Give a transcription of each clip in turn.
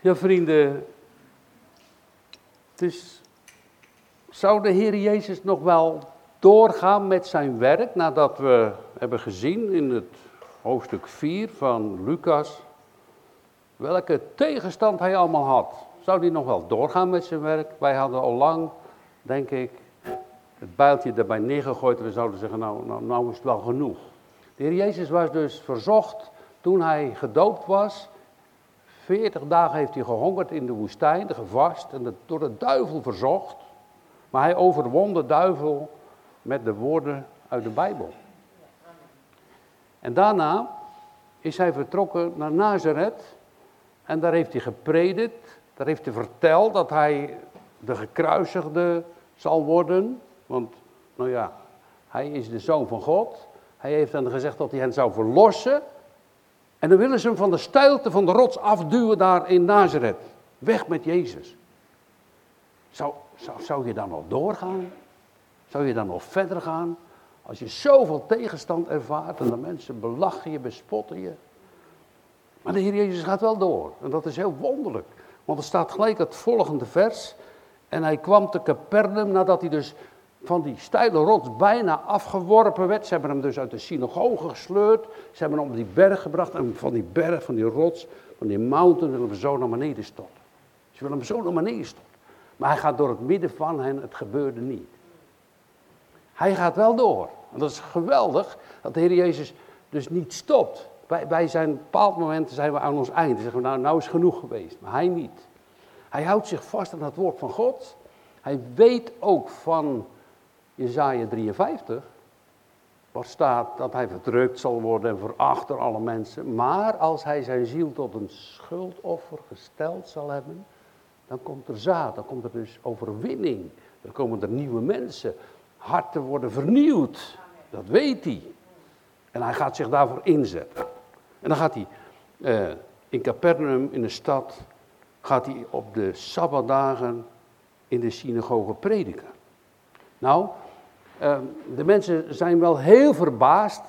Ja, vrienden. Dus zou de Heer Jezus nog wel doorgaan met zijn werk nadat we hebben gezien in het hoofdstuk 4 van Lucas welke tegenstand hij allemaal had? Zou hij nog wel doorgaan met zijn werk? Wij hadden al lang, denk ik, het bijltje erbij neergegooid we zouden zeggen, nou, nou, nou is het wel genoeg. De Heer Jezus was dus verzocht toen hij gedoopt was. 40 dagen heeft hij gehongerd in de woestijn, gevast en door de duivel verzocht. Maar hij overwon de duivel met de woorden uit de Bijbel. En daarna is hij vertrokken naar Nazareth en daar heeft hij gepredikt, daar heeft hij verteld dat hij de gekruisigde zal worden. Want, nou ja, hij is de zoon van God. Hij heeft dan gezegd dat hij hen zou verlossen. En dan willen ze hem van de steilte van de rots afduwen daar in Nazareth. Weg met Jezus. Zou, zou, zou je dan nog doorgaan? Zou je dan nog verder gaan? Als je zoveel tegenstand ervaart en de mensen belachen je, bespotten je. Maar de Heer Jezus gaat wel door. En dat is heel wonderlijk. Want er staat gelijk het volgende vers. En hij kwam te Capernaum nadat hij dus van die steile rots bijna afgeworpen werd. Ze hebben hem dus uit de synagoge gesleurd. Ze hebben hem op die berg gebracht. En van die berg, van die rots, van die mountain willen we zo naar beneden storten. Ze willen hem zo naar beneden storten. Maar hij gaat door het midden van hen. Het gebeurde niet. Hij gaat wel door. En dat is geweldig dat de Heer Jezus dus niet stopt. Wij, zijn bepaald moment zijn we aan ons einde. Zeggen we, nou, nou is genoeg geweest. Maar hij niet. Hij houdt zich vast aan het woord van God. Hij weet ook van Jezaja 53, waar staat dat hij verdrukt zal worden en veracht door alle mensen. Maar als hij zijn ziel tot een schuldoffer gesteld zal hebben, dan komt er zaad, dan komt er dus overwinning. Dan komen er nieuwe mensen. Harten worden vernieuwd. Dat weet hij. En hij gaat zich daarvoor inzetten. En dan gaat hij uh, in Capernaum, in de stad, gaat hij op de Sabbatdagen in de synagoge prediken. Nou, de mensen zijn wel heel verbaasd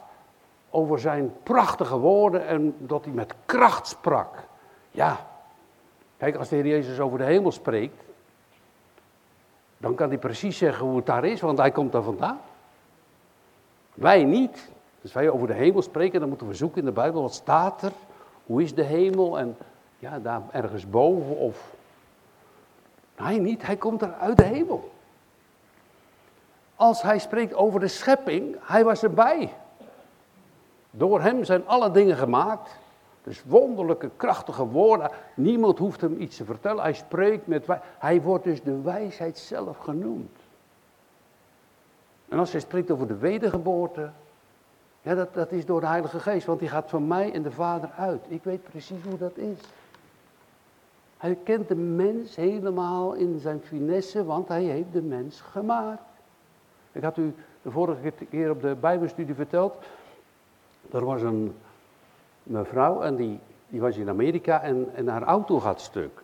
over zijn prachtige woorden en dat hij met kracht sprak. Ja, kijk, als de Heer Jezus over de hemel spreekt, dan kan hij precies zeggen hoe het daar is, want hij komt daar vandaan. Wij niet. Dus wij over de hemel spreken, dan moeten we zoeken in de Bijbel, wat staat er? Hoe is de hemel? En ja, daar ergens boven of... Hij niet, hij komt er uit de hemel. Als hij spreekt over de schepping, hij was erbij. Door hem zijn alle dingen gemaakt. Dus wonderlijke, krachtige woorden. Niemand hoeft hem iets te vertellen. Hij spreekt met. Hij wordt dus de wijsheid zelf genoemd. En als hij spreekt over de wedergeboorte, ja, dat, dat is door de Heilige Geest, want die gaat van mij en de Vader uit. Ik weet precies hoe dat is. Hij kent de mens helemaal in zijn finesse, want hij heeft de mens gemaakt. Ik had u de vorige keer op de Bijbelstudie verteld. Er was een mevrouw en die, die was in Amerika en, en haar auto gaat stuk.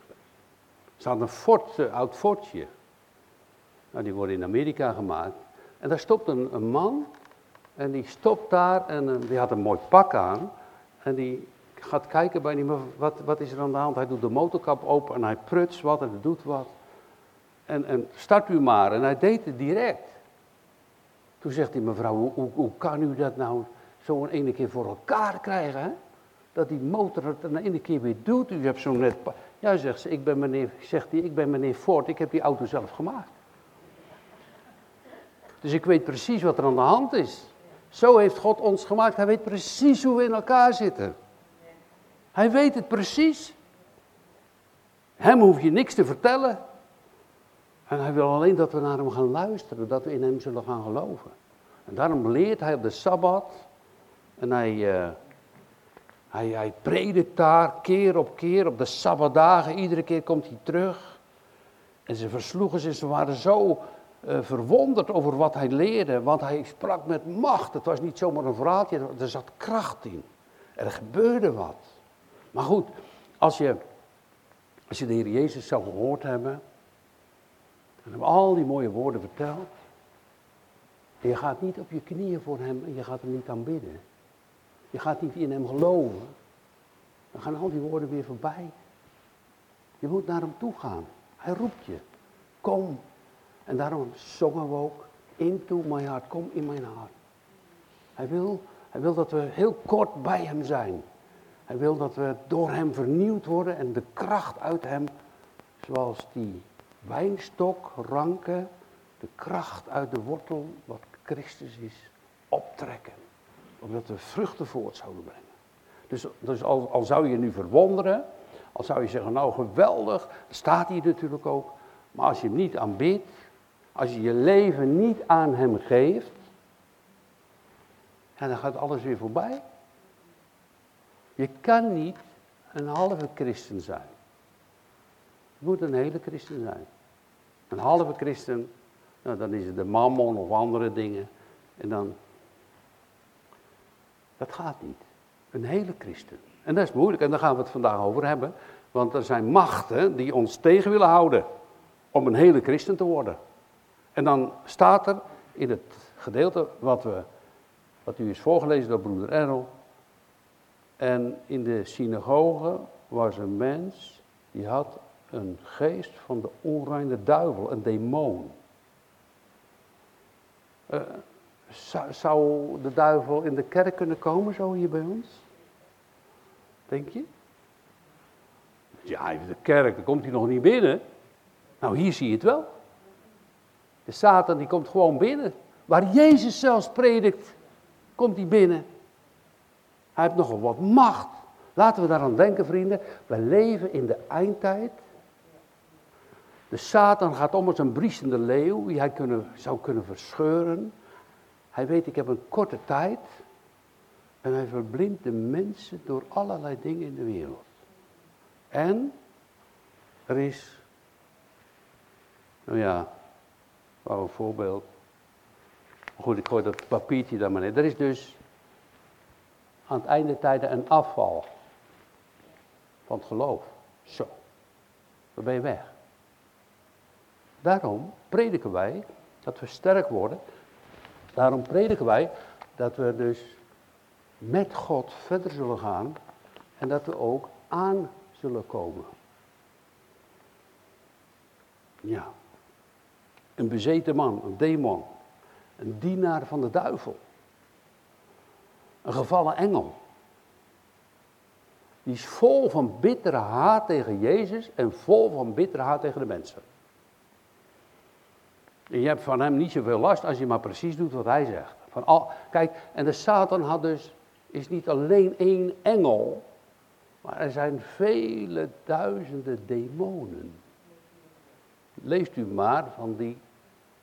Ze had een Ford, een oud Fordje. Nou, die worden in Amerika gemaakt. En daar stopt een, man en die stopt daar en uh, die had een mooi pak aan. En die gaat kijken bij die wat, wat is er aan de hand? Hij doet de motorkap open en hij pruts wat en doet wat. En, en start u maar. En hij deed het direct. Toen zegt die mevrouw, hoe, hoe, kan u dat nou zo een ene keer voor elkaar krijgen? Hè? Dat die motor het een ene keer weer doet. U hebt zo net... Ja, zegt ze, ik ben meneer, zegt hij, ik ben meneer Ford, ik heb die auto zelf gemaakt. Dus ik weet precies wat er aan de hand is. Zo heeft God ons gemaakt. Hij weet precies hoe we in elkaar zitten. Hij weet het precies. Hem hoef je niks te vertellen. En hij wil alleen dat we naar hem gaan luisteren, dat we in hem zullen gaan geloven. En daarom leert hij op de Sabbat. En hij, uh, hij, hij predikt daar keer op keer op de Sabbatdagen. Iedere keer komt hij terug. En ze versloegen zich, ze waren zo uh, verwonderd over wat hij leerde, want hij sprak met macht. Het was niet zomaar een verhaaltje, er zat kracht in. Er gebeurde wat. Maar goed, als je, als je de Heer Jezus zou gehoord hebben, en hem al die mooie woorden verteld, en je gaat niet op je knieën voor hem en je gaat hem niet aanbidden. Je gaat niet in hem geloven. Dan gaan al die woorden weer voorbij. Je moet naar hem toe gaan. Hij roept je. Kom. En daarom zongen we ook. Into my heart. Kom in mijn hart. Hij wil, hij wil dat we heel kort bij hem zijn. Hij wil dat we door hem vernieuwd worden en de kracht uit hem, zoals die wijnstok, ranken, de kracht uit de wortel, wat Christus is, optrekken. Omdat we vruchten voort zouden brengen. Dus, dus al, al zou je nu verwonderen, al zou je zeggen, nou geweldig, staat hier natuurlijk ook. Maar als je hem niet aanbidt, als je je leven niet aan hem geeft, ja, dan gaat alles weer voorbij. Je kan niet een halve christen zijn. Je moet een hele christen zijn. Een halve christen, nou, dan is het de mammon of andere dingen. En dan, dat gaat niet. Een hele christen. En dat is moeilijk en daar gaan we het vandaag over hebben. Want er zijn machten die ons tegen willen houden om een hele christen te worden. En dan staat er in het gedeelte wat, we, wat u is voorgelezen door broeder Errol. En in de synagoge was een mens die had een geest van de onreine duivel, een demon. Uh, zou, zou de duivel in de kerk kunnen komen, zo hier bij ons? Denk je? Ja, de kerk, dan komt hij nog niet binnen. Nou, hier zie je het wel. De Satan die komt gewoon binnen. Waar Jezus zelfs predikt, komt hij binnen. Hij heeft nogal wat macht. Laten we daaraan denken, vrienden. We leven in de eindtijd. De Satan gaat om als een briesende leeuw die hij kunnen, zou kunnen verscheuren. Hij weet, ik heb een korte tijd. En hij verblindt de mensen door allerlei dingen in de wereld. En er is, nou ja, wou een voorbeeld. Goed, ik gooi dat papiertje daar maar neer. Er is dus aan het einde tijden een afval van het geloof. Zo, dan ben je weg. Daarom prediken wij dat we sterk worden. Daarom prediken wij dat we dus met God verder zullen gaan en dat we ook aan zullen komen. Ja. Een bezeten man, een demon, een dienaar van de duivel. Een gevallen engel. Die is vol van bittere haat tegen Jezus en vol van bittere haat tegen de mensen. En je hebt van hem niet zoveel last als je maar precies doet wat hij zegt. Van al, kijk, en de Satan had dus, is niet alleen één engel, maar er zijn vele duizenden demonen. Leest u maar van die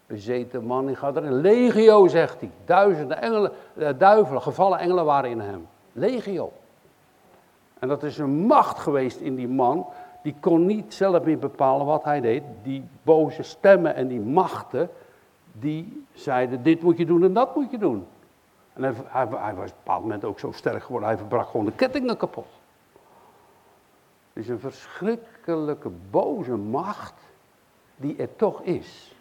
bezeten man in een Legio, zegt hij. Duizenden engelen, eh, duivelen, gevallen engelen waren in hem. Legio. En dat is een macht geweest in die man. Die kon niet zelf meer bepalen wat hij deed. Die boze stemmen en die machten, die zeiden: dit moet je doen en dat moet je doen. En hij, hij, was op een bepaald moment ook zo sterk geworden, hij verbrak gewoon de kettingen kapot. Het is een verschrikkelijke boze macht die er toch is.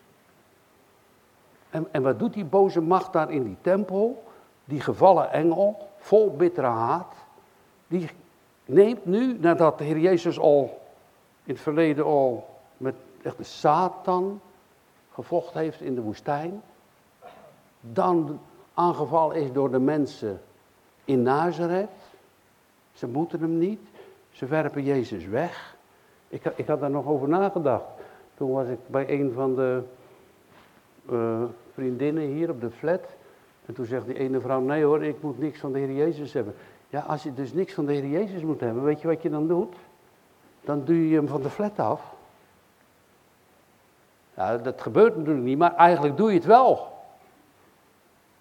En, en wat doet die boze macht daar in die tempel? Die gevallen engel, vol bittere haat, die neemt nu, nadat de Heer Jezus al in het verleden al met echt de Satan gevochten heeft in de woestijn, dan aangevallen is door de mensen in Nazareth. Ze moeten hem niet, ze werpen Jezus weg. Ik, ik had daar nog over nagedacht. Toen was ik bij een van de uh, vriendinnen hier op de flat. En toen zegt die ene vrouw, nee hoor, ik moet niks van de Heer Jezus hebben. Ja, als je dus niks van de Heer Jezus moet hebben, weet je wat je dan doet? Dan duw je hem van de flat af. Ja, dat gebeurt natuurlijk niet, maar eigenlijk doe je het wel.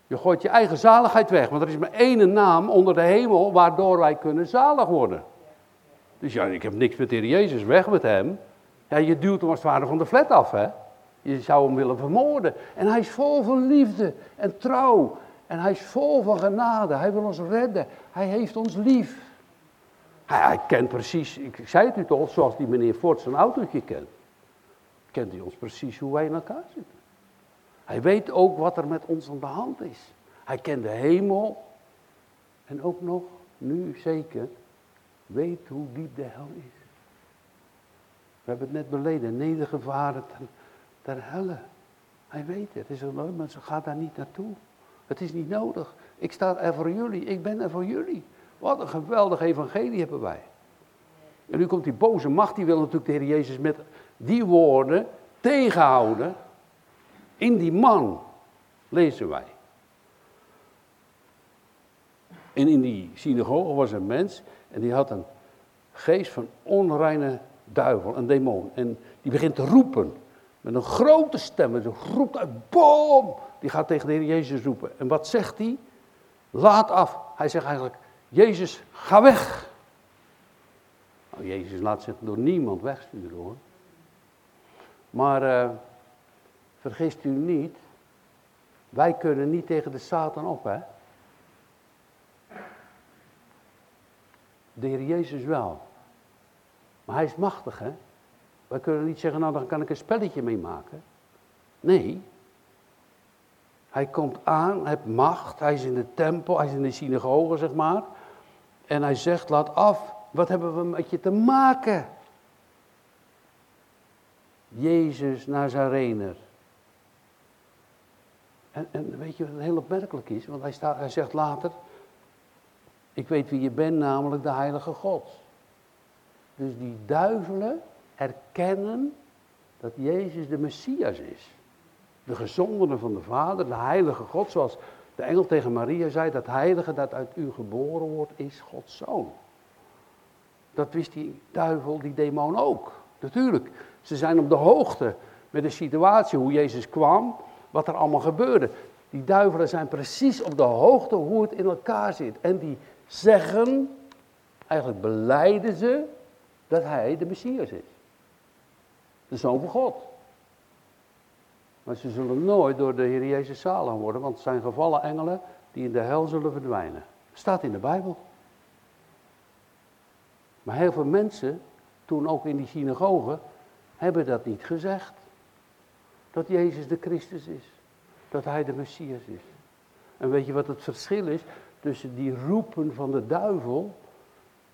Je gooit je eigen zaligheid weg, want er is maar één naam onder de hemel waardoor wij kunnen zalig worden. Dus ja, ik heb niks met de Heer Jezus, weg met hem. Ja, je duwt hem als het ware van de flat af, hè. Je zou hem willen vermoorden. En hij is vol van liefde en trouw. En hij is vol van genade. Hij wil ons redden. Hij heeft ons lief. Hij, kent precies, ik zei het u toch, zoals die meneer Ford zijn autootje kent. Kent hij ons precies hoe wij in elkaar zitten. Hij weet ook wat er met ons aan de hand is. Hij kent de hemel. En ook nog, nu zeker, weet hoe diep de hel is. We hebben het net beleden, nedergevaren ter, helle. Hij weet het, het is een leuk, maar ze gaat daar niet naartoe. Het is niet nodig. Ik sta er voor jullie, ik ben er voor jullie. Wat een geweldig evangelie hebben wij. En nu komt die boze macht, die wil natuurlijk de Heer Jezus met die woorden tegenhouden. In die man lezen wij. En in die synagoge was een mens en die had een geest van onreine duivel, een demon. En die begint te roepen met een grote stem. Ze roept uit, boom! Die gaat tegen de Heer Jezus roepen. En wat zegt hij? Laat af. Hij zegt eigenlijk, Jezus, ga weg. Nou, Jezus laat zich door niemand wegsturen hoor. Maar uh, vergist u niet, wij kunnen niet tegen de Satan op hè. De Heer Jezus wel. Maar hij is machtig, hè? Wij kunnen niet zeggen, nou dan kan ik een spelletje mee maken. Nee. Hij komt aan, hij heeft macht, hij is in de tempel, hij is in de synagoge, zeg maar. En hij zegt, laat af, wat hebben we met je te maken? Jezus Nazarener. En, en weet je wat heel opmerkelijk is? Want hij, staat, hij zegt later, ik weet wie je bent, namelijk de Heilige God. Dus die duivelen erkennen dat Jezus de Messias is. De gezondene van de Vader, de Heilige God, zoals de engel tegen Maria zei, dat Heilige dat uit u geboren wordt, is Gods Zoon. Dat wist die duivel, die demon ook. Natuurlijk, ze zijn op de hoogte met de situatie, hoe Jezus kwam, wat er allemaal gebeurde. Die duivelen zijn precies op de hoogte hoe het in elkaar zit. En die zeggen, eigenlijk beleiden ze, dat hij de Messias is. De Zoon van God. Maar ze zullen nooit door de Heer Jezus zalig worden, want het zijn gevallen engelen die in de hel zullen verdwijnen. Staat in de Bijbel. Maar heel veel mensen, toen ook in die synagogen, hebben dat niet gezegd. Dat Jezus de Christus is. Dat hij de Messias is. En weet je wat het verschil is tussen die roepen van de duivel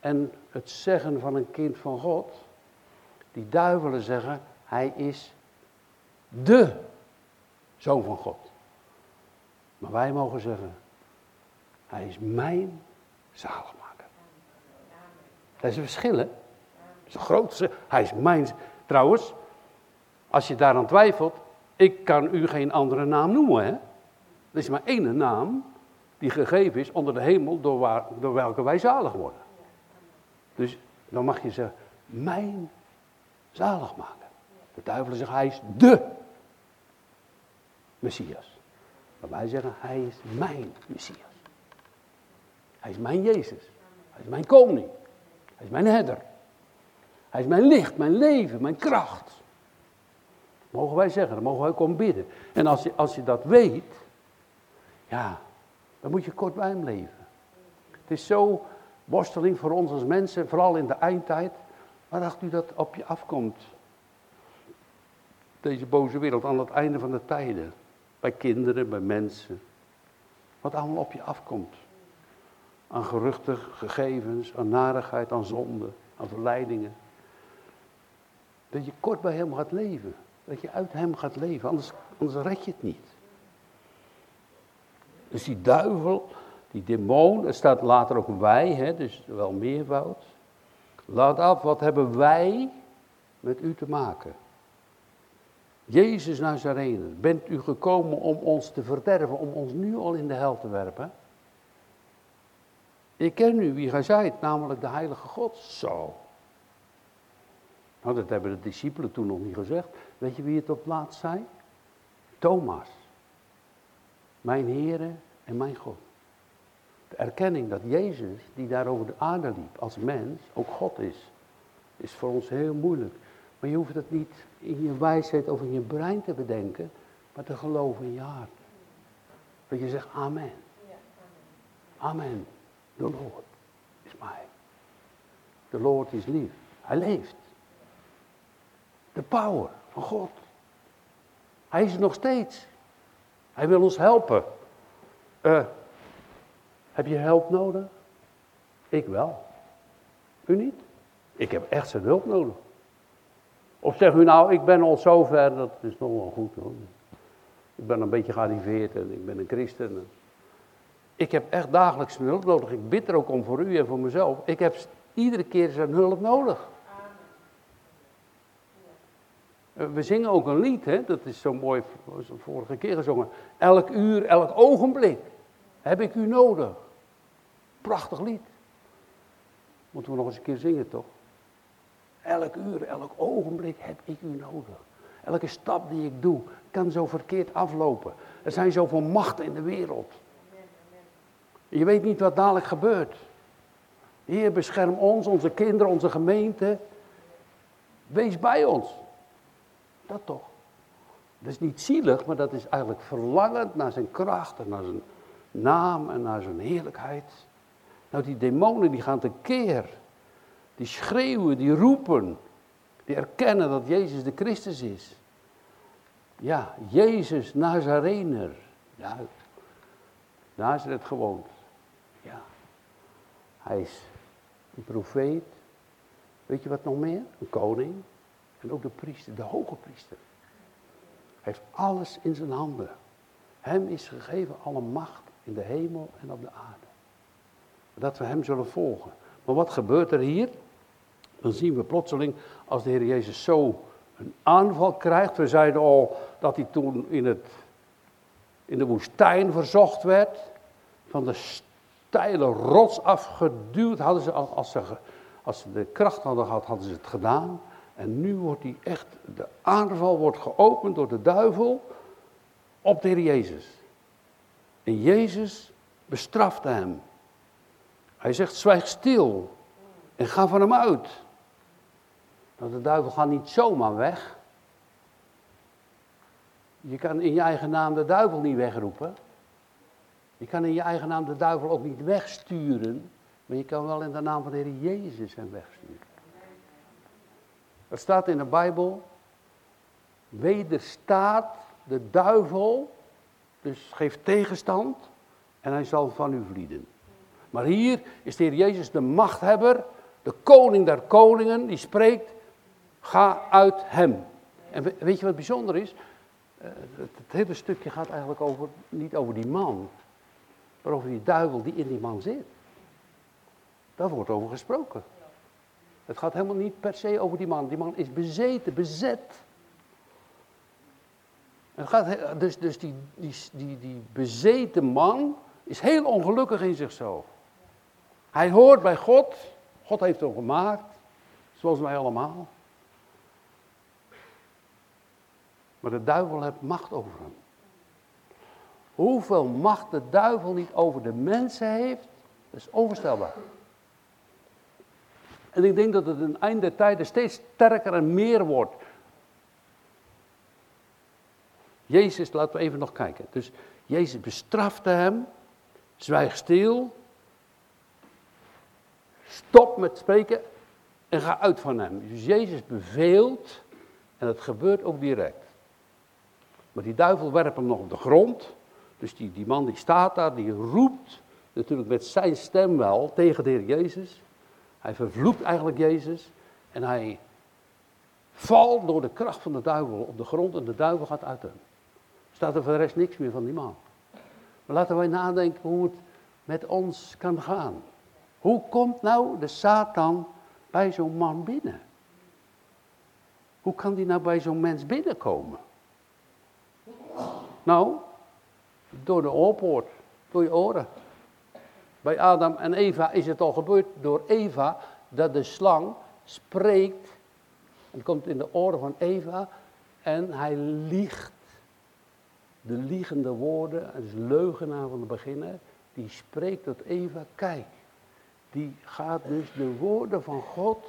en het zeggen van een kind van God. Die duivelen zeggen, hij is de zoon van God. Maar wij mogen zeggen, hij is mijn zaligmaker. Dat is een verschil, hè? Dat is een groot Hij is mijn... Trouwens, als je daaraan twijfelt, ik kan u geen andere naam noemen, hè? Er is maar één naam die gegeven is onder de hemel door, waar, door welke wij zalig worden. Dus dan mag je zeggen, mijn zaligmaker. De duivel zegt, hij is de Messias. Maar wij zeggen, hij is mijn Messias. Hij is mijn Jezus. Hij is mijn koning. Hij is mijn herder. Hij is mijn licht, mijn leven, mijn kracht. Mogen wij zeggen, dan mogen wij komen bidden. En als je, als je dat weet, ja, dan moet je kort bij hem leven. Het is zo worsteling voor ons als mensen, vooral in de eindtijd. Waar dacht u dat op je afkomt? Deze boze wereld aan het einde van de tijden. Bij kinderen, bij mensen. Wat allemaal op je afkomt. Aan geruchten, gegevens, aan narigheid, aan zonde, aan verleidingen. Dat je kort bij hem gaat leven. Dat je uit hem gaat leven, anders, anders red je het niet. Dus die duivel, die demon, er staat later ook wij, hè, dus wel meervoud. Laat af, wat hebben wij met u te maken? Jezus Nazarene, bent u gekomen om ons te verderven, om ons nu al in de hel te werpen? Ik ken u, wie gij zijt, namelijk de Heilige God. Zo. Nou, dat hebben de discipelen toen nog niet gezegd. Weet je wie het op laatst zei? Thomas. Mijn Heere en mijn God. De erkenning dat Jezus, die daar over de aarde liep als mens, ook God is, is voor ons heel moeilijk. Maar je hoeft het niet in je wijsheid of in je brein te bedenken, maar te geloven in je hart. Dat je zegt amen. Amen. De Lord is mij. De Lord is lief. Hij leeft. De power van God. Hij is er nog steeds. Hij wil ons helpen. Uh, heb je hulp nodig? Ik wel. U niet? Ik heb echt zijn hulp nodig. Of zeg u nou, ik ben al zover, dat is nog wel goed hoor. Ik ben een beetje gearriveerd en ik ben een christen. Ik heb echt dagelijks hulp nodig. Ik bid er ook om voor u en voor mezelf. Ik heb iedere keer zijn hulp nodig. Eh, we zingen ook een lied, hè? dat is zo mooi, vorige keer gezongen. Elk uur, elk ogenblik heb ik u nodig. Prachtig lied. Moeten we nog eens een keer zingen, toch? Elk uur, elk ogenblik heb ik u nodig. Elke stap die ik doe kan zo verkeerd aflopen. Er zijn zoveel machten in de wereld. Je weet niet wat dadelijk gebeurt. Heer, bescherm ons, onze kinderen, onze gemeente. Wees bij ons. Dat toch. Dat is niet zielig, maar dat is eigenlijk verlangend naar zijn kracht en naar zijn naam en naar zijn heerlijkheid. Nou, die demonen die gaan tekeer. Die schreeuwen, die roepen. Die erkennen dat Jezus de Christus is. Ja, Jezus Nazarener. Ja, Nazareth gewoond. Ja. Hij is een profeet. Weet je wat nog meer? Een koning. En ook de priester, de hoge priester. Hij heeft alles in zijn handen. Hem is gegeven alle macht in de hemel en op de aarde. Dat we hem zullen volgen. Maar wat gebeurt er hier? Dan zien we plotseling, als de Heer Jezus zo een aanval krijgt. We zeiden al dat hij toen in, het, in de woestijn verzocht werd. Van de steile rots afgeduwd. Hadden ze, als, ze, als ze de kracht hadden gehad, hadden ze het gedaan. En nu wordt hij echt, de aanval wordt geopend door de duivel op de Heer Jezus. En Jezus bestrafte hem. Hij zegt, zwijg stil en ga van hem uit. Nou, de duivel gaat niet zomaar weg. Je kan in je eigen naam de duivel niet wegroepen. Je kan in je eigen naam de duivel ook niet wegsturen. Maar je kan wel in de naam van de Heer Jezus hem wegsturen. Er staat in de Bijbel, wederstaat de duivel, dus geeft tegenstand en hij zal van u vlieden. Maar hier is de Heer Jezus de machthebber, de koning der koningen, die spreekt, ga uit hem. En weet je wat bijzonder is? Eh, het, hele stukje gaat eigenlijk over, niet over die man, maar over die duivel die in die man zit. Daar wordt over gesproken. Het gaat helemaal niet per se over die man. Die man is bezeten, bezet. Het gaat, dus dus die, die, die, die bezeten man is heel ongelukkig in zichzelf. Hij hoort bij God. God heeft hem gemaakt. Zoals wij allemaal. Maar de duivel heeft macht over hem. Hoeveel macht de duivel niet over de mensen heeft, is onvoorstelbaar. En ik denk dat het in einde der tijden steeds sterker en meer wordt. Jezus, laten we even nog kijken. Dus Jezus bestrafte hem, zwijg stil, stop met spreken en ga uit van hem. Dus Jezus beveelt en het gebeurt ook direct. Maar die duivel werpt hem nog op de grond. Dus die, die man die staat daar, die roept natuurlijk met zijn stem wel tegen de Heer Jezus. Hij vervloekt eigenlijk Jezus en hij valt door de kracht van de duivel op de grond en de duivel gaat uit hem. Staat er voor de rest niks meer van die man. Maar laten wij nadenken hoe het met ons kan gaan. Hoe komt nou de Satan bij zo'n man binnen? Hoe kan die nou bij zo'n mens binnenkomen? Nou, door de oorpoort, door je oren. Bij Adam en Eva is het al gebeurd door Eva dat de slang spreekt. En komt in de oren van Eva en hij liegt. De liegende woorden, het leugenaar van de beginnen, die spreekt tot Eva, kijk, die gaat dus de woorden van God,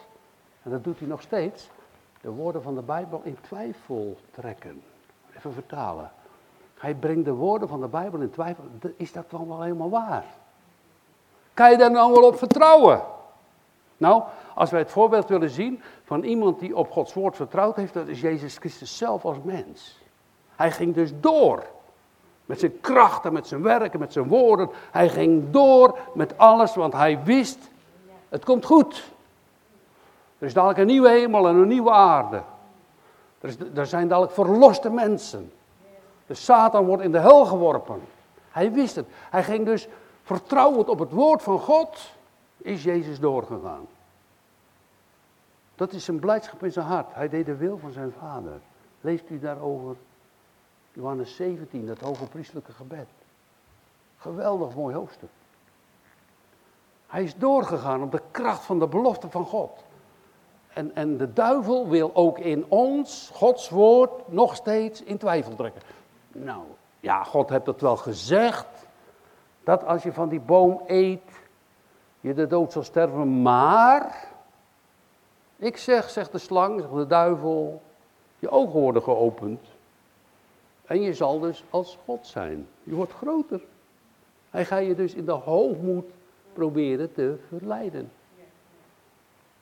en dat doet hij nog steeds, de woorden van de Bijbel in twijfel trekken. Even vertalen. Hij brengt de woorden van de Bijbel in twijfel. Is dat dan wel helemaal waar? Kan je daar nou wel op vertrouwen? Nou, als wij het voorbeeld willen zien van iemand die op Gods woord vertrouwd heeft, dat is Jezus Christus zelf als mens. Hij ging dus door. Met zijn krachten, met zijn werken, met zijn woorden. Hij ging door met alles, want hij wist, het komt goed. Er is dadelijk een nieuwe hemel en een nieuwe aarde. Er, zijn dadelijk verloste mensen. De Satan wordt in de hel geworpen. Hij wist het. Hij ging dus vertrouwend op het woord van God, is Jezus doorgegaan. Dat is zijn blijdschap in zijn hart. Hij deed de wil van zijn vader. Leest u daarover Johannes 17, dat hoge priestelijke gebed. Geweldig mooi hoofdstuk. Hij is doorgegaan op de kracht van de belofte van God. En, en de duivel wil ook in ons, Gods woord, nog steeds in twijfel trekken. Nou, ja, God heeft het wel gezegd. Dat als je van die boom eet, je de dood zal sterven. Maar, ik zeg, zegt de slang, zegt de duivel, je ogen worden geopend. En je zal dus als God zijn. Je wordt groter. Hij gaat je dus in de hoogmoed proberen te verleiden.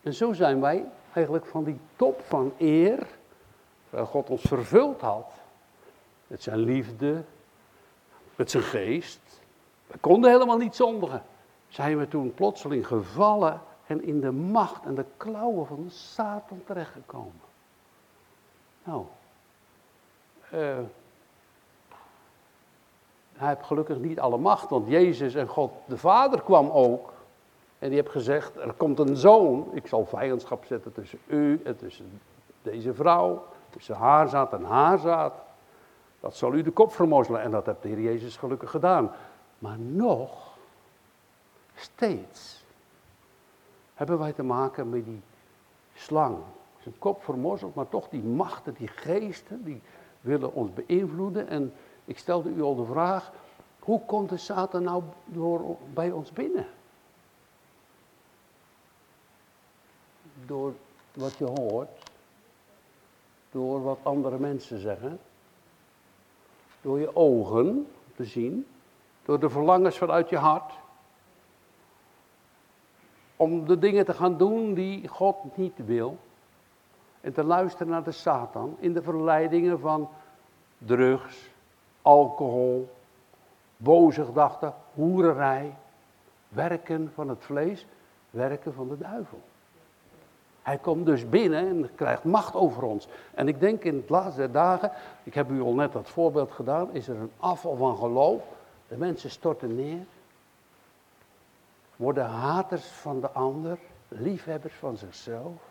En zo zijn wij eigenlijk van die top van eer, waar God ons vervuld had, met zijn liefde, met zijn geest. We konden helemaal niet zondigen. Zijn we toen plotseling gevallen en in de macht en de klauwen van Satan terechtgekomen. Nou, uh, hij heeft gelukkig niet alle macht, want Jezus en God de Vader kwam ook. En die heeft gezegd, er komt een zoon, ik zal vijandschap zetten tussen u en tussen deze vrouw, tussen haar zaad en haar zaad. Dat zal u de kop vermozzelen en dat heeft de Heer Jezus gelukkig gedaan. Maar nog, steeds, hebben wij te maken met die slang. Zijn kop vermozzeld, maar toch die machten, die geesten, die willen ons beïnvloeden en ik stelde u al de vraag, hoe komt de Satan nou door, bij ons binnen? Door wat je hoort, door wat andere mensen zeggen, door je ogen te zien, door de verlangens vanuit je hart, om de dingen te gaan doen die God niet wil. En te luisteren naar de Satan in de verleidingen van drugs, alcohol, boze gedachten, hoererij, werken van het vlees, werken van de duivel. Hij komt dus binnen en krijgt macht over ons. En ik denk in het laatste dagen, ik heb u al net dat voorbeeld gedaan, is er een afval van geloof. De mensen storten neer, worden haters van de ander, liefhebbers van zichzelf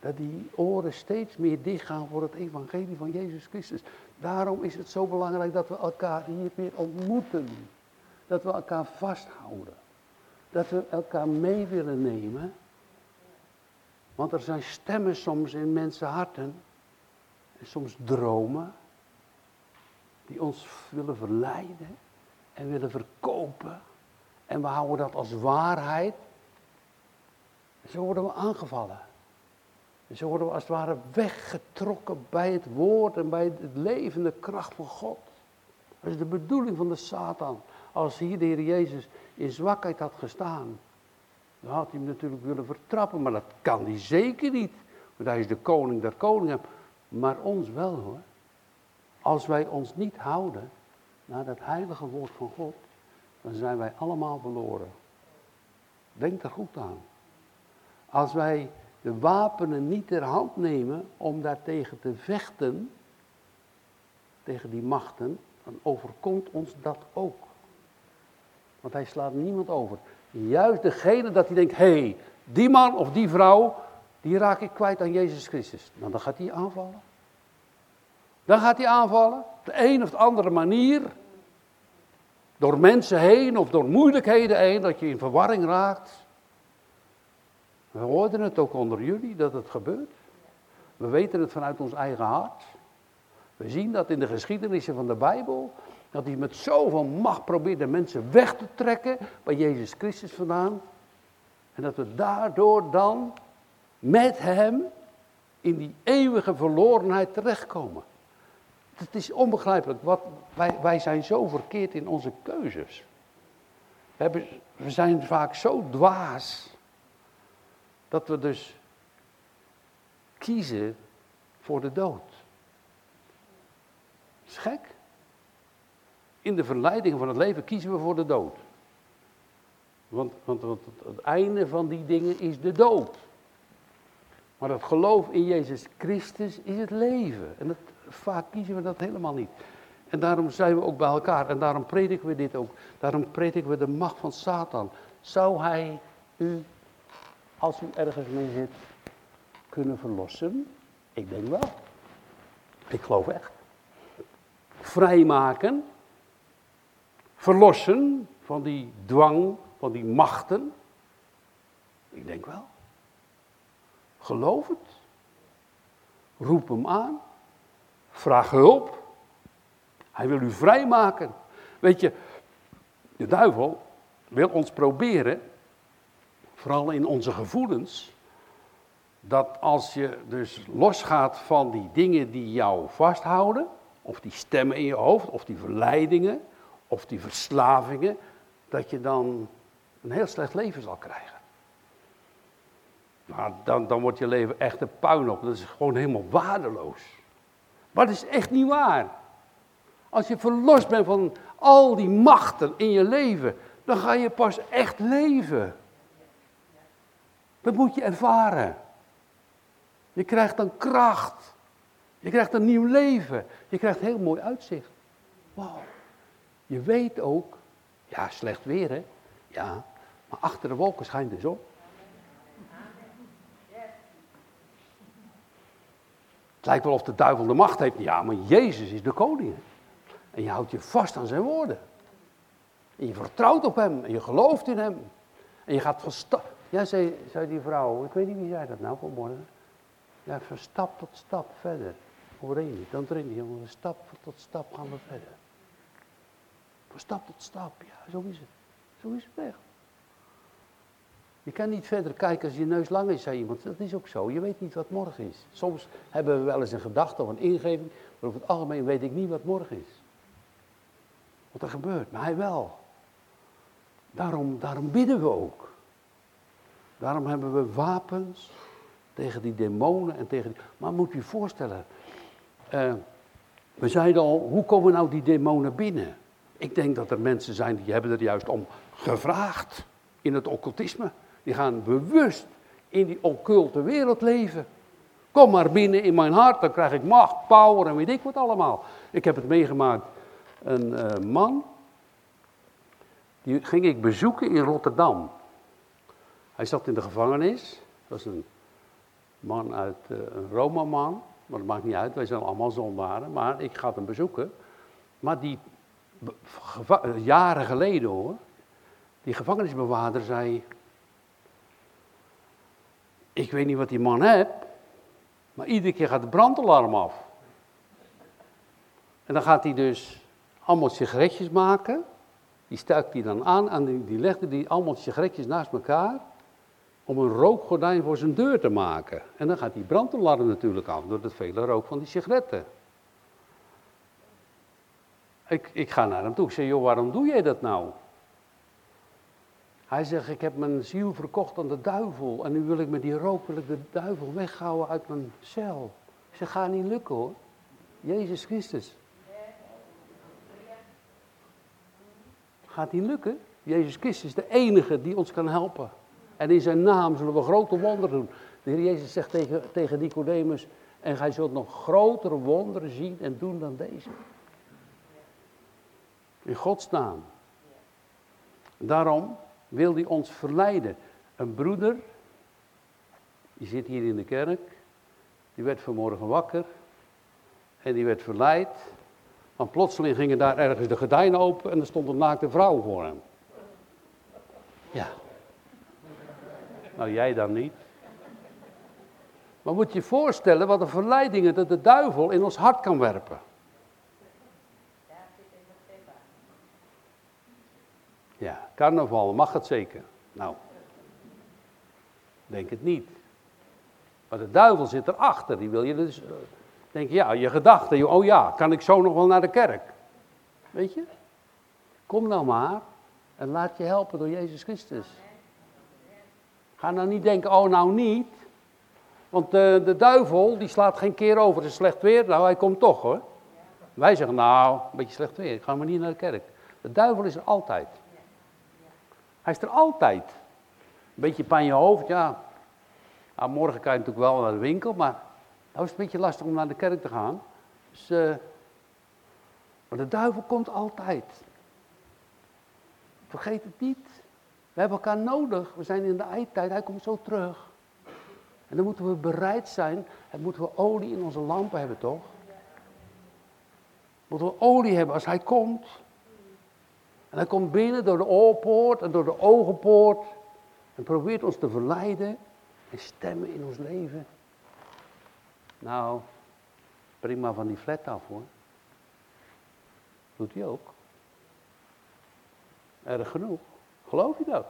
dat die oren steeds meer dichtgaan voor het evangelie van Jezus Christus. Daarom is het zo belangrijk dat we elkaar hier weer ontmoeten. Dat we elkaar vasthouden. Dat we elkaar mee willen nemen. Want er zijn stemmen soms in mensenharten. En soms dromen. Die ons willen verleiden. En willen verkopen. En we houden dat als waarheid. En zo worden we aangevallen. En zo worden we als het ware weggetrokken bij het woord en bij het levende kracht van God. Dat is de bedoeling van de Satan. Als hier de Heer Jezus in zwakheid had gestaan, dan had hij hem natuurlijk willen vertrappen, maar dat kan hij zeker niet. Want hij is de koning der koningen. Maar ons wel hoor. Als wij ons niet houden naar dat heilige woord van God, dan zijn wij allemaal verloren. Denk er goed aan. Als wij de wapenen niet ter hand nemen om daartegen te vechten, tegen die machten, dan overkomt ons dat ook. Want hij slaat niemand over. Juist degene dat hij denkt, hé, hey, die man of die vrouw, die raak ik kwijt aan Jezus Christus. Nou, dan gaat hij aanvallen. Dan gaat hij aanvallen, op de een of de andere manier. Door mensen heen of door moeilijkheden heen, dat je in verwarring raakt. We hoorden het ook onder jullie dat het gebeurt. We weten het vanuit ons eigen hart. We zien dat in de geschiedenissen van de Bijbel. Dat hij met zoveel macht probeert de mensen weg te trekken bij Jezus Christus vandaan. En dat we daardoor dan met hem in die eeuwige verlorenheid terechtkomen. Het is onbegrijpelijk. Wat, wij, wij zijn zo verkeerd in onze keuzes. We, zijn vaak zo dwaas dat we dus kiezen voor de dood. Dat is gek. In de verleiding van het leven kiezen we voor de dood. Want, want, want het einde van die dingen is de dood. Maar het geloof in Jezus Christus is het leven. En dat, vaak kiezen we dat helemaal niet. En daarom zijn we ook bij elkaar. En daarom prediken we dit ook. Daarom prediken we de macht van Satan. Zou hij u, als u ergens mee zit, kunnen verlossen? Ik denk wel. Ik geloof echt. Vrijmaken. Verlossen van die dwang, van die machten. Ik denk wel. Geloof het. Roep hem aan. Vraag hulp. Hij wil u vrijmaken. Weet je, de duivel wil ons proberen, vooral in onze gevoelens, dat als je dus losgaat van die dingen die jou vasthouden, of die stemmen in je hoofd, of die verleidingen, of die verslavingen, dat je dan een heel slecht leven zal krijgen. Nou, dan, dan wordt je leven echt een puin op. Dat is gewoon helemaal waardeloos. Maar dat is echt niet waar. Als je verlost bent van al die machten in je leven, dan ga je pas echt leven. Dat moet je ervaren. Je krijgt dan kracht. Je krijgt een nieuw leven. Je krijgt heel mooi uitzicht. Wauw. Je weet ook, ja, slecht weer hè. Ja, maar achter de wolken schijnt de zon. Het lijkt wel of de duivel de macht heeft. Ja, maar Jezus is de koning. En je houdt je vast aan zijn woorden. En je vertrouwt op hem. En je gelooft in hem. En je gaat van stap. Ja, zei, zei die vrouw. Ik weet niet wie zei dat nou vanmorgen. Ja, van stap tot stap verder. Hoor je niet? Dan erin. Jongen, stap tot stap gaan we verder. Van stap tot stap. Ja, zo is het. Zo is het echt. Je kan niet verder kijken als je neus lang is, zei iemand. Dat is ook zo. Je weet niet wat morgen is. Soms hebben we wel eens een gedachte of een ingeving, maar over het algemeen weet ik niet wat morgen is. Wat er gebeurt, maar hij wel. Daarom, daarom bidden we ook. Daarom hebben we wapens tegen die demonen en tegen die... Maar moet je je voorstellen, uh, we zeiden al, hoe komen nou die demonen binnen? Ik denk dat er mensen zijn die hebben er juist om gevraagd in het occultisme. Die gaan bewust in die occulte wereld leven. Kom maar binnen in mijn hart, dan krijg ik macht, power en weet ik wat allemaal. Ik heb het meegemaakt, een uh, man, die ging ik bezoeken in Rotterdam. Hij zat in de gevangenis, dat was een man uit, uh, een Roma-man, maar dat maakt niet uit, wij zijn allemaal zondaren, maar ik ga hem bezoeken. Maar die, jaren geleden hoor, die gevangenisbewaarder zei, ik weet niet wat die man heeft, maar iedere keer gaat het brandalarm af. En dan gaat hij dus allemaal sigaretjes maken. Die stuikt hij dan aan en die, die legde die allemaal sigaretjes naast elkaar. Om een rookgordijn voor zijn deur te maken. En dan gaat die brandalarm natuurlijk af door het vele rook van die sigaretten. Ik, ik ga naar hem toe. Ik zeg, joh, waarom doe jij dat nou? Hij zegt, ik heb mijn ziel verkocht aan de duivel. En nu wil ik met die rook de duivel weghouden uit mijn cel. Ik zeg, gaat niet lukken hoor. Jezus Christus. Gaat niet lukken. Jezus Christus is de enige die ons kan helpen. En in zijn naam zullen we grote wonderen doen. De Heer Jezus zegt tegen, tegen Nicodemus, en gij zult nog grotere wonderen zien en doen dan deze. In Gods naam. Daarom wil hij ons verleiden. Een broeder, die zit hier in de kerk, die werd vanmorgen wakker en die werd verleid. Want plotseling gingen daar ergens de gordijnen open en er stond een naakte vrouw voor hem. Ja. Nou, jij dan niet. Maar moet je voorstellen wat de verleidingen dat de duivel in ons hart kan werpen. Ja, carnaval, mag het zeker? Nou, denk het niet. Maar de duivel zit erachter, die wil je dus, uh, denk je, ja, je gedachten, oh ja, kan ik zo nog wel naar de kerk? Weet je? Kom nou maar en laat je helpen door Jezus Christus. Ga nou niet denken, oh nou niet. Want de, de duivel, die slaat geen keer over, het is slecht weer, nou hij komt toch hoor. Wij zeggen, nou, een beetje slecht weer, ik ga maar niet naar de kerk. De duivel is er altijd. Hij is er altijd. Een beetje pijn in je hoofd, ja. Ah, morgen kan je natuurlijk wel naar de winkel, maar nou is het een beetje lastig om naar de kerk te gaan. Dus, uh, maar de duivel komt altijd. Vergeet het niet. We hebben elkaar nodig. We zijn in de eindtijd. Hij komt zo terug. En dan moeten we bereid zijn. En moeten we olie in onze lampen hebben, toch? Moeten we olie hebben als hij komt. En hij komt binnen door de oorpoort en door de ogenpoort. En probeert ons te verleiden en stemmen in ons leven. Nou, prima van die flat af hoor. Doet hij ook. Erg genoeg. Geloof je dat?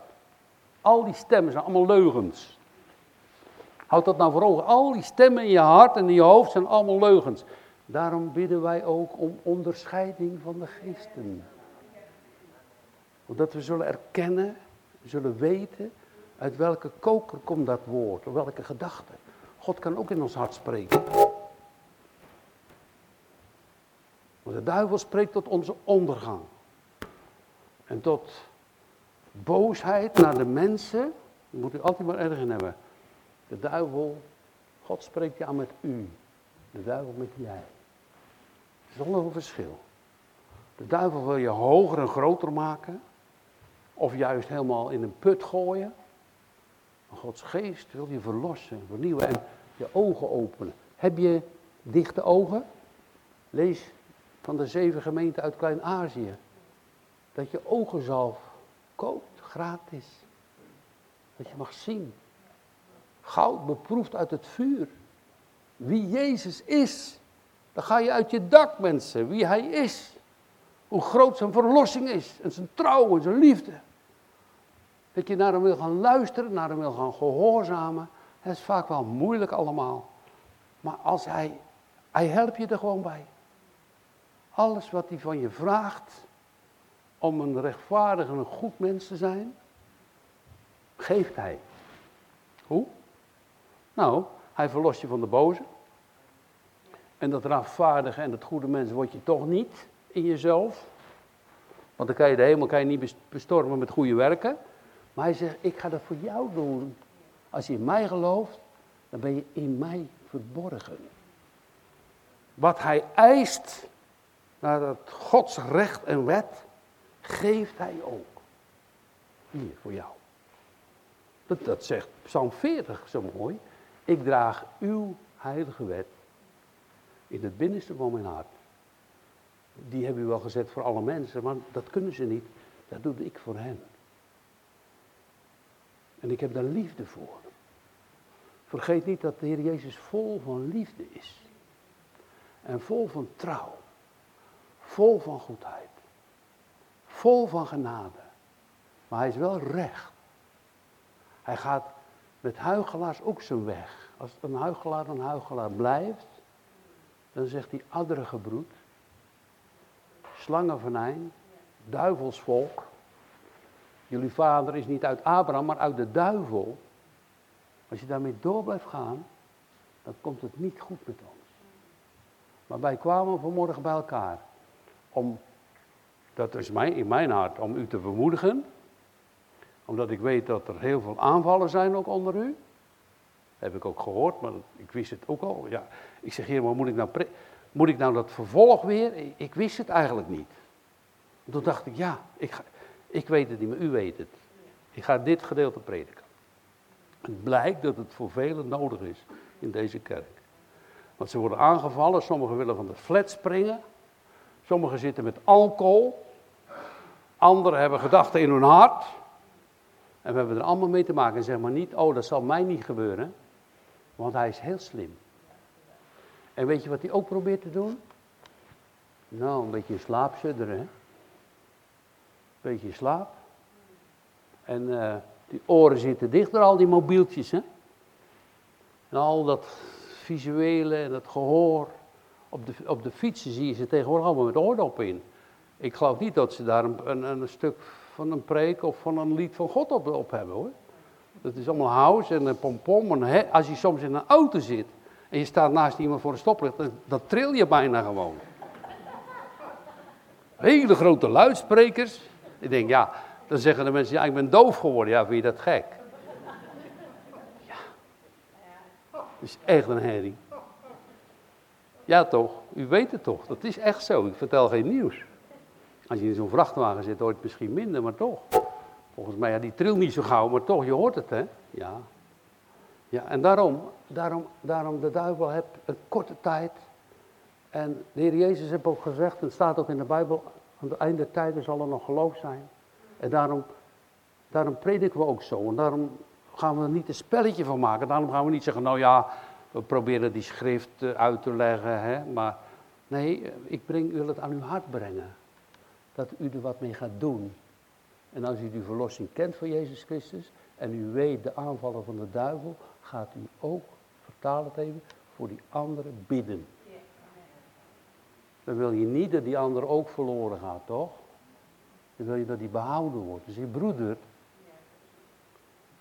Al die stemmen zijn allemaal leugens. Houd dat nou voor ogen. Al die stemmen in je hart en in je hoofd zijn allemaal leugens. Daarom bidden wij ook om onderscheiding van de geesten. Omdat we zullen erkennen, zullen weten uit welke koker komt dat woord, of welke gedachte. God kan ook in ons hart spreken. De duivel spreekt tot onze ondergang. En tot boosheid naar de mensen. Dat moet u altijd maar erg in hebben. De duivel, God spreekt je aan met u. De duivel met jij. Zonder een verschil. De duivel wil je hoger en groter maken. Of juist helemaal in een put gooien. Maar Gods geest wil je verlossen, vernieuwen en je ogen openen. Heb je dichte ogen? Lees van de zeven gemeenten uit Klein-Azië. Dat je ogenzalf koopt, gratis. Dat je mag zien. Goud beproefd uit het vuur. Wie Jezus is. Dan ga je uit je dak, mensen, wie Hij is. Hoe groot zijn verlossing is. En zijn trouw en zijn liefde. Dat je naar hem wil gaan luisteren, naar hem wil gaan gehoorzamen. Dat is vaak wel moeilijk allemaal. Maar als hij, hij helpt je er gewoon bij. Alles wat hij van je vraagt om een rechtvaardig en een goed mens te zijn, geeft hij. Hoe? Nou, hij verlost je van de boze. En dat rechtvaardige en het goede mens word je toch niet in jezelf. Want dan kan je de hemel kan je niet bestormen met goede werken. Maar hij zegt, ik ga dat voor jou doen. Als je in mij gelooft, dan ben je in mij verborgen. Wat hij eist, naar dat Gods recht en wet, geeft hij ook. Hier, voor jou. Dat, dat zegt Psalm 40 zo mooi. Ik draag uw heilige wet in het binnenste van mijn hart. Die hebben u wel gezet voor alle mensen, maar dat kunnen ze niet. Dat doe ik voor hen. En ik heb daar liefde voor. Vergeet niet dat de Heer Jezus vol van liefde is. En vol van trouw. Vol van goedheid. Vol van genade. Maar hij is wel recht. Hij gaat met huigelaars ook zijn weg. Als een huigelaar een huigelaar blijft, dan zegt hij adderengebroed, slangenvenijn, duivelsvolk, Jullie vader is niet uit Abraham, maar uit de duivel. Als je daarmee door blijft gaan, dan komt het niet goed met ons. Maar wij kwamen vanmorgen bij elkaar om, dat is in mijn hart, om u te bemoedigen. Omdat ik weet dat er heel veel aanvallen zijn ook onder u. Heb ik ook gehoord, maar ik wist het ook al. Ja, ik zeg, hier, maar moet ik nou, moet ik nou dat vervolg weer? Ik wist het eigenlijk niet. Toen dacht ik, ja, ik ga, ik weet het niet, maar u weet het. Ik ga dit gedeelte prediken. Het blijkt dat het voor velen nodig is in deze kerk. Want ze worden aangevallen, sommigen willen van de flat springen. Sommigen zitten met alcohol. Anderen hebben gedachten in hun hart. En we hebben er allemaal mee te maken. En zeg maar niet, oh dat zal mij niet gebeuren. Want hij is heel slim. En weet je wat hij ook probeert te doen? Nou, een beetje in slaap hè beetje slaap. En uh, die oren zitten dichter, al die mobieltjes. Hè? En al dat visuele en dat gehoor. Op de, op de fietsen zie je ze tegenwoordig allemaal met oordop in. Ik geloof niet dat ze daar een, een, een, stuk van een preek of van een lied van God op, op hebben hoor. Dat is allemaal house en een pompom. En als je soms in een auto zit en je staat naast iemand voor een stoplicht, dan, dan tril je bijna gewoon. Hele grote luidsprekers. Ik denk, ja, dan zeggen de mensen, ja, ik ben doof geworden. Ja, vind je dat gek? Ja. Dat is echt een herrie. Ja toch, u weet het toch, dat is echt zo. Ik vertel geen nieuws. Als je in zo'n vrachtwagen zit, hoort misschien minder, maar toch. Volgens mij, ja, die trilt niet zo gauw, maar toch, je hoort het, hè? Ja. Ja, en daarom, daarom, daarom de duivel heeft een korte tijd. En de Heer Jezus heeft ook gezegd, en het staat ook in de Bijbel, aan het einde tijden zal er nog geloof zijn. En daarom, daarom prediken we ook zo. En daarom gaan we er niet een spelletje van maken. Daarom gaan we niet zeggen, nou ja, we proberen die schrift eh, uit te leggen. Hè? Maar nee, ik breng, wil het aan uw hart brengen. Dat u er wat mee gaat doen. En als u die verlossing kent van Jezus Christus en u weet de aanvallen van de duivel, gaat u ook, vertaal het even, voor die anderen bidden. Dan wil je niet dat die ander ook verloren gaat, toch? Dan wil je dat die behouden wordt. Dus die broeder,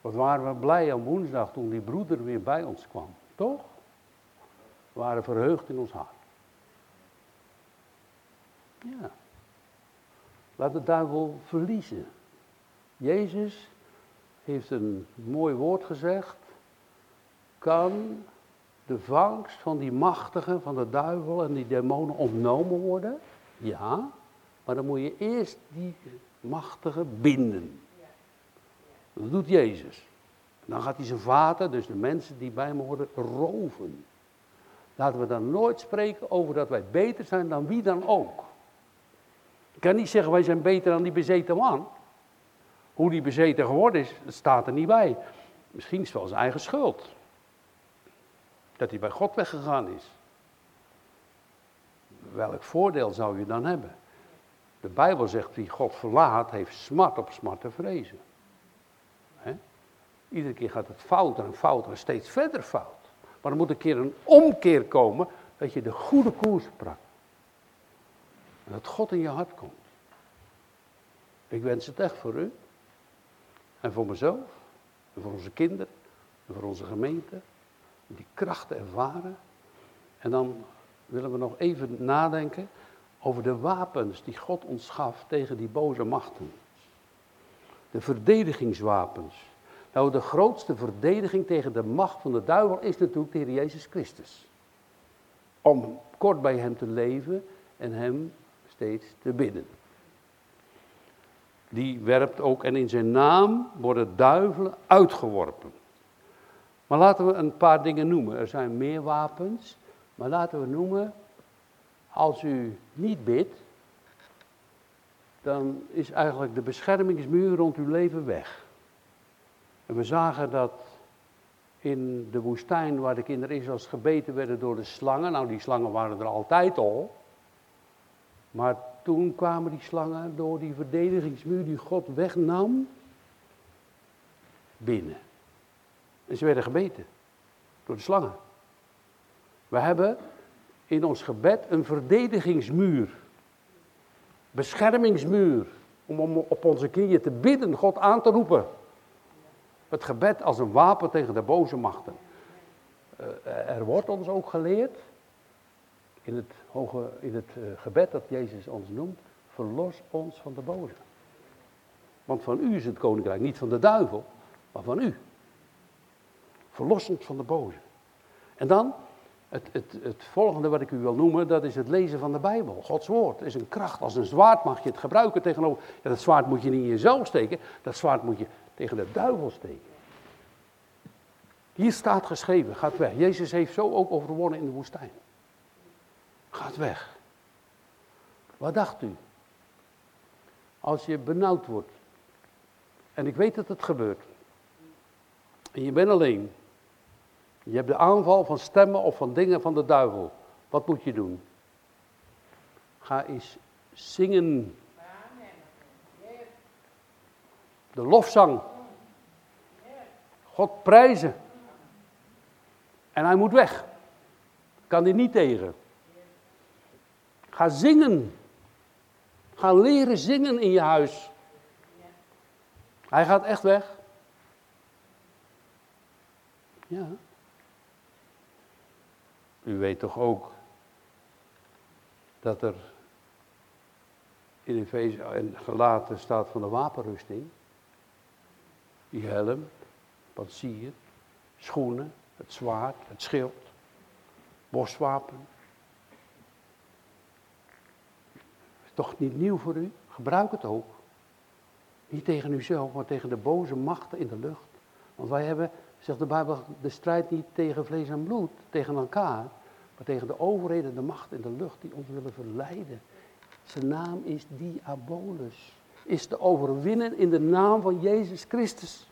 wat waren we blij aan woensdag toen die broeder weer bij ons kwam, toch? We waren verheugd in ons hart. Ja. Laat de duivel verliezen. Jezus heeft een mooi woord gezegd. Kan de vangst van die machtigen, van de duivel en die demonen ontnomen worden? Ja, maar dan moet je eerst die machtigen binden. Dat doet Jezus. Dan gaat hij zijn vader, dus de mensen die bij hem horen, roven. Laten we dan nooit spreken over dat wij beter zijn dan wie dan ook. Ik kan niet zeggen wij zijn beter dan die bezeten man. Hoe die bezeten geworden is, staat er niet bij. Misschien is het wel zijn eigen schuld. Dat hij bij God weggegaan is. Welk voordeel zou je dan hebben? De Bijbel zegt, wie God verlaat, heeft smart op smart te vrezen. Iedere keer gaat het fouter en fouter en steeds verder fout. Maar er moet een keer een omkeer komen dat je de goede koers pakt. En dat God in je hart komt. Ik wens het echt voor u. En voor mezelf. En voor onze kinderen. En voor onze gemeente. Die krachten ervaren. En dan willen we nog even nadenken over de wapens die God ons gaf tegen die boze machten. De verdedigingswapens. Nou, de grootste verdediging tegen de macht van de duivel is natuurlijk de Heer Jezus Christus. Om kort bij Hem te leven en Hem steeds te bidden. Die werpt ook, en in zijn naam worden duivelen uitgeworpen. Maar laten we een paar dingen noemen. Er zijn meer wapens, maar laten we noemen, als u niet bidt, dan is eigenlijk de beschermingsmuur rond uw leven weg. En we zagen dat in de woestijn waar de kinderen Israëls gebeten werden door de slangen. Nou, die slangen waren er altijd al. Maar toen kwamen die slangen door die verdedigingsmuur die God wegnam binnen. En ze werden gebeten door de slangen. We hebben in ons gebed een verdedigingsmuur. Beschermingsmuur. Om op onze knieën te bidden, God aan te roepen. Het gebed als een wapen tegen de boze machten. Uh, er wordt ons ook geleerd, in het, hoge, in het uh, gebed dat Jezus ons noemt, verlos ons van de boze. Want van u is het koninkrijk, niet van de duivel, maar van u. Verlos ons van de boze. En dan, het, het, het volgende wat ik u wil noemen, dat is het lezen van de Bijbel. Gods woord is een kracht. Als een zwaard mag je het gebruiken tegenover. Ja, dat zwaard moet je niet in jezelf steken, dat zwaard moet je tegen de duivel steken. Hier staat geschreven, gaat weg. Jezus heeft zo ook overwonnen in de woestijn. Gaat weg. Wat dacht u? Als je benauwd wordt. En ik weet dat het gebeurt. En je bent alleen. Je hebt de aanval van stemmen of van dingen van de duivel. Wat moet je doen? Ga eens zingen De lofzang. God prijzen. En hij moet weg. Kan hij niet tegen. Ga zingen. Ga leren zingen in je huis. Hij gaat echt weg. Ja. U weet toch ook dat er in Efeze en gelaten staat van de wapenrusting die helm, pancier, schoenen, het zwaard, het schild, borstwapen. Is toch niet nieuw voor u? Gebruik het ook. Niet tegen uzelf, maar tegen de boze machten in de lucht. Want wij hebben, zegt de Bijbel, de strijd niet tegen vlees en bloed, tegen elkaar, maar tegen de overheden, de macht in de lucht die ons willen verleiden. Zijn naam is Diabolus. Is te overwinnen in de naam van Jezus Christus.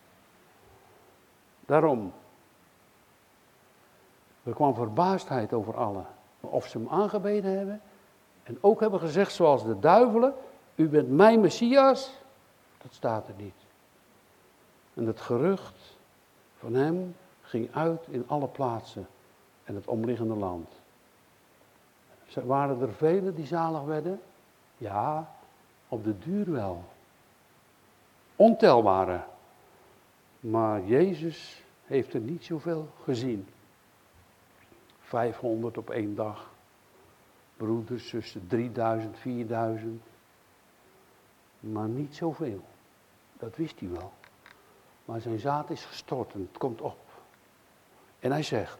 Daarom. Er kwam verbaasdheid over allen. Of ze hem aangebeden hebben. En ook hebben gezegd zoals de duivelen. U bent mijn Messias. Dat staat er niet. En het gerucht van hem ging uit in alle plaatsen en het omliggende land. Waren er velen die zalig werden? Ja, op de duur wel. Ontelbare. Maar Jezus heeft er niet zoveel gezien. 500 op één dag. Broeders, zussen, 3000, 4000. Maar niet zoveel. Dat wist hij wel. Maar zijn zaad is gestort en het komt op. En hij zegt,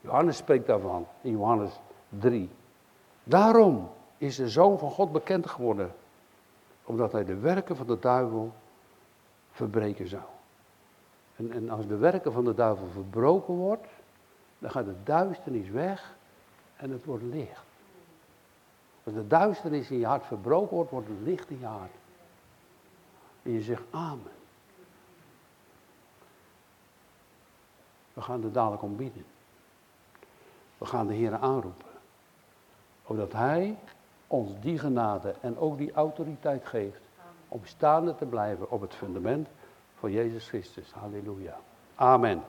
Johannes spreekt daarvan in Johannes 3. Daarom is de Zoon van God bekend geworden. Omdat hij de werken van de duivel verbreken zou. En, en als de werken van de duivel verbroken wordt, dan gaat de duisternis weg en het wordt licht. Als de duisternis in je hart verbroken wordt, wordt het licht in je hart. En je zegt amen. We gaan er dadelijk om bieden. We gaan de Heer aanroepen. Opdat Hij ons die genade en ook die autoriteit geeft. Om staande te blijven op het fundament van Jezus Christus. Halleluja. Amen.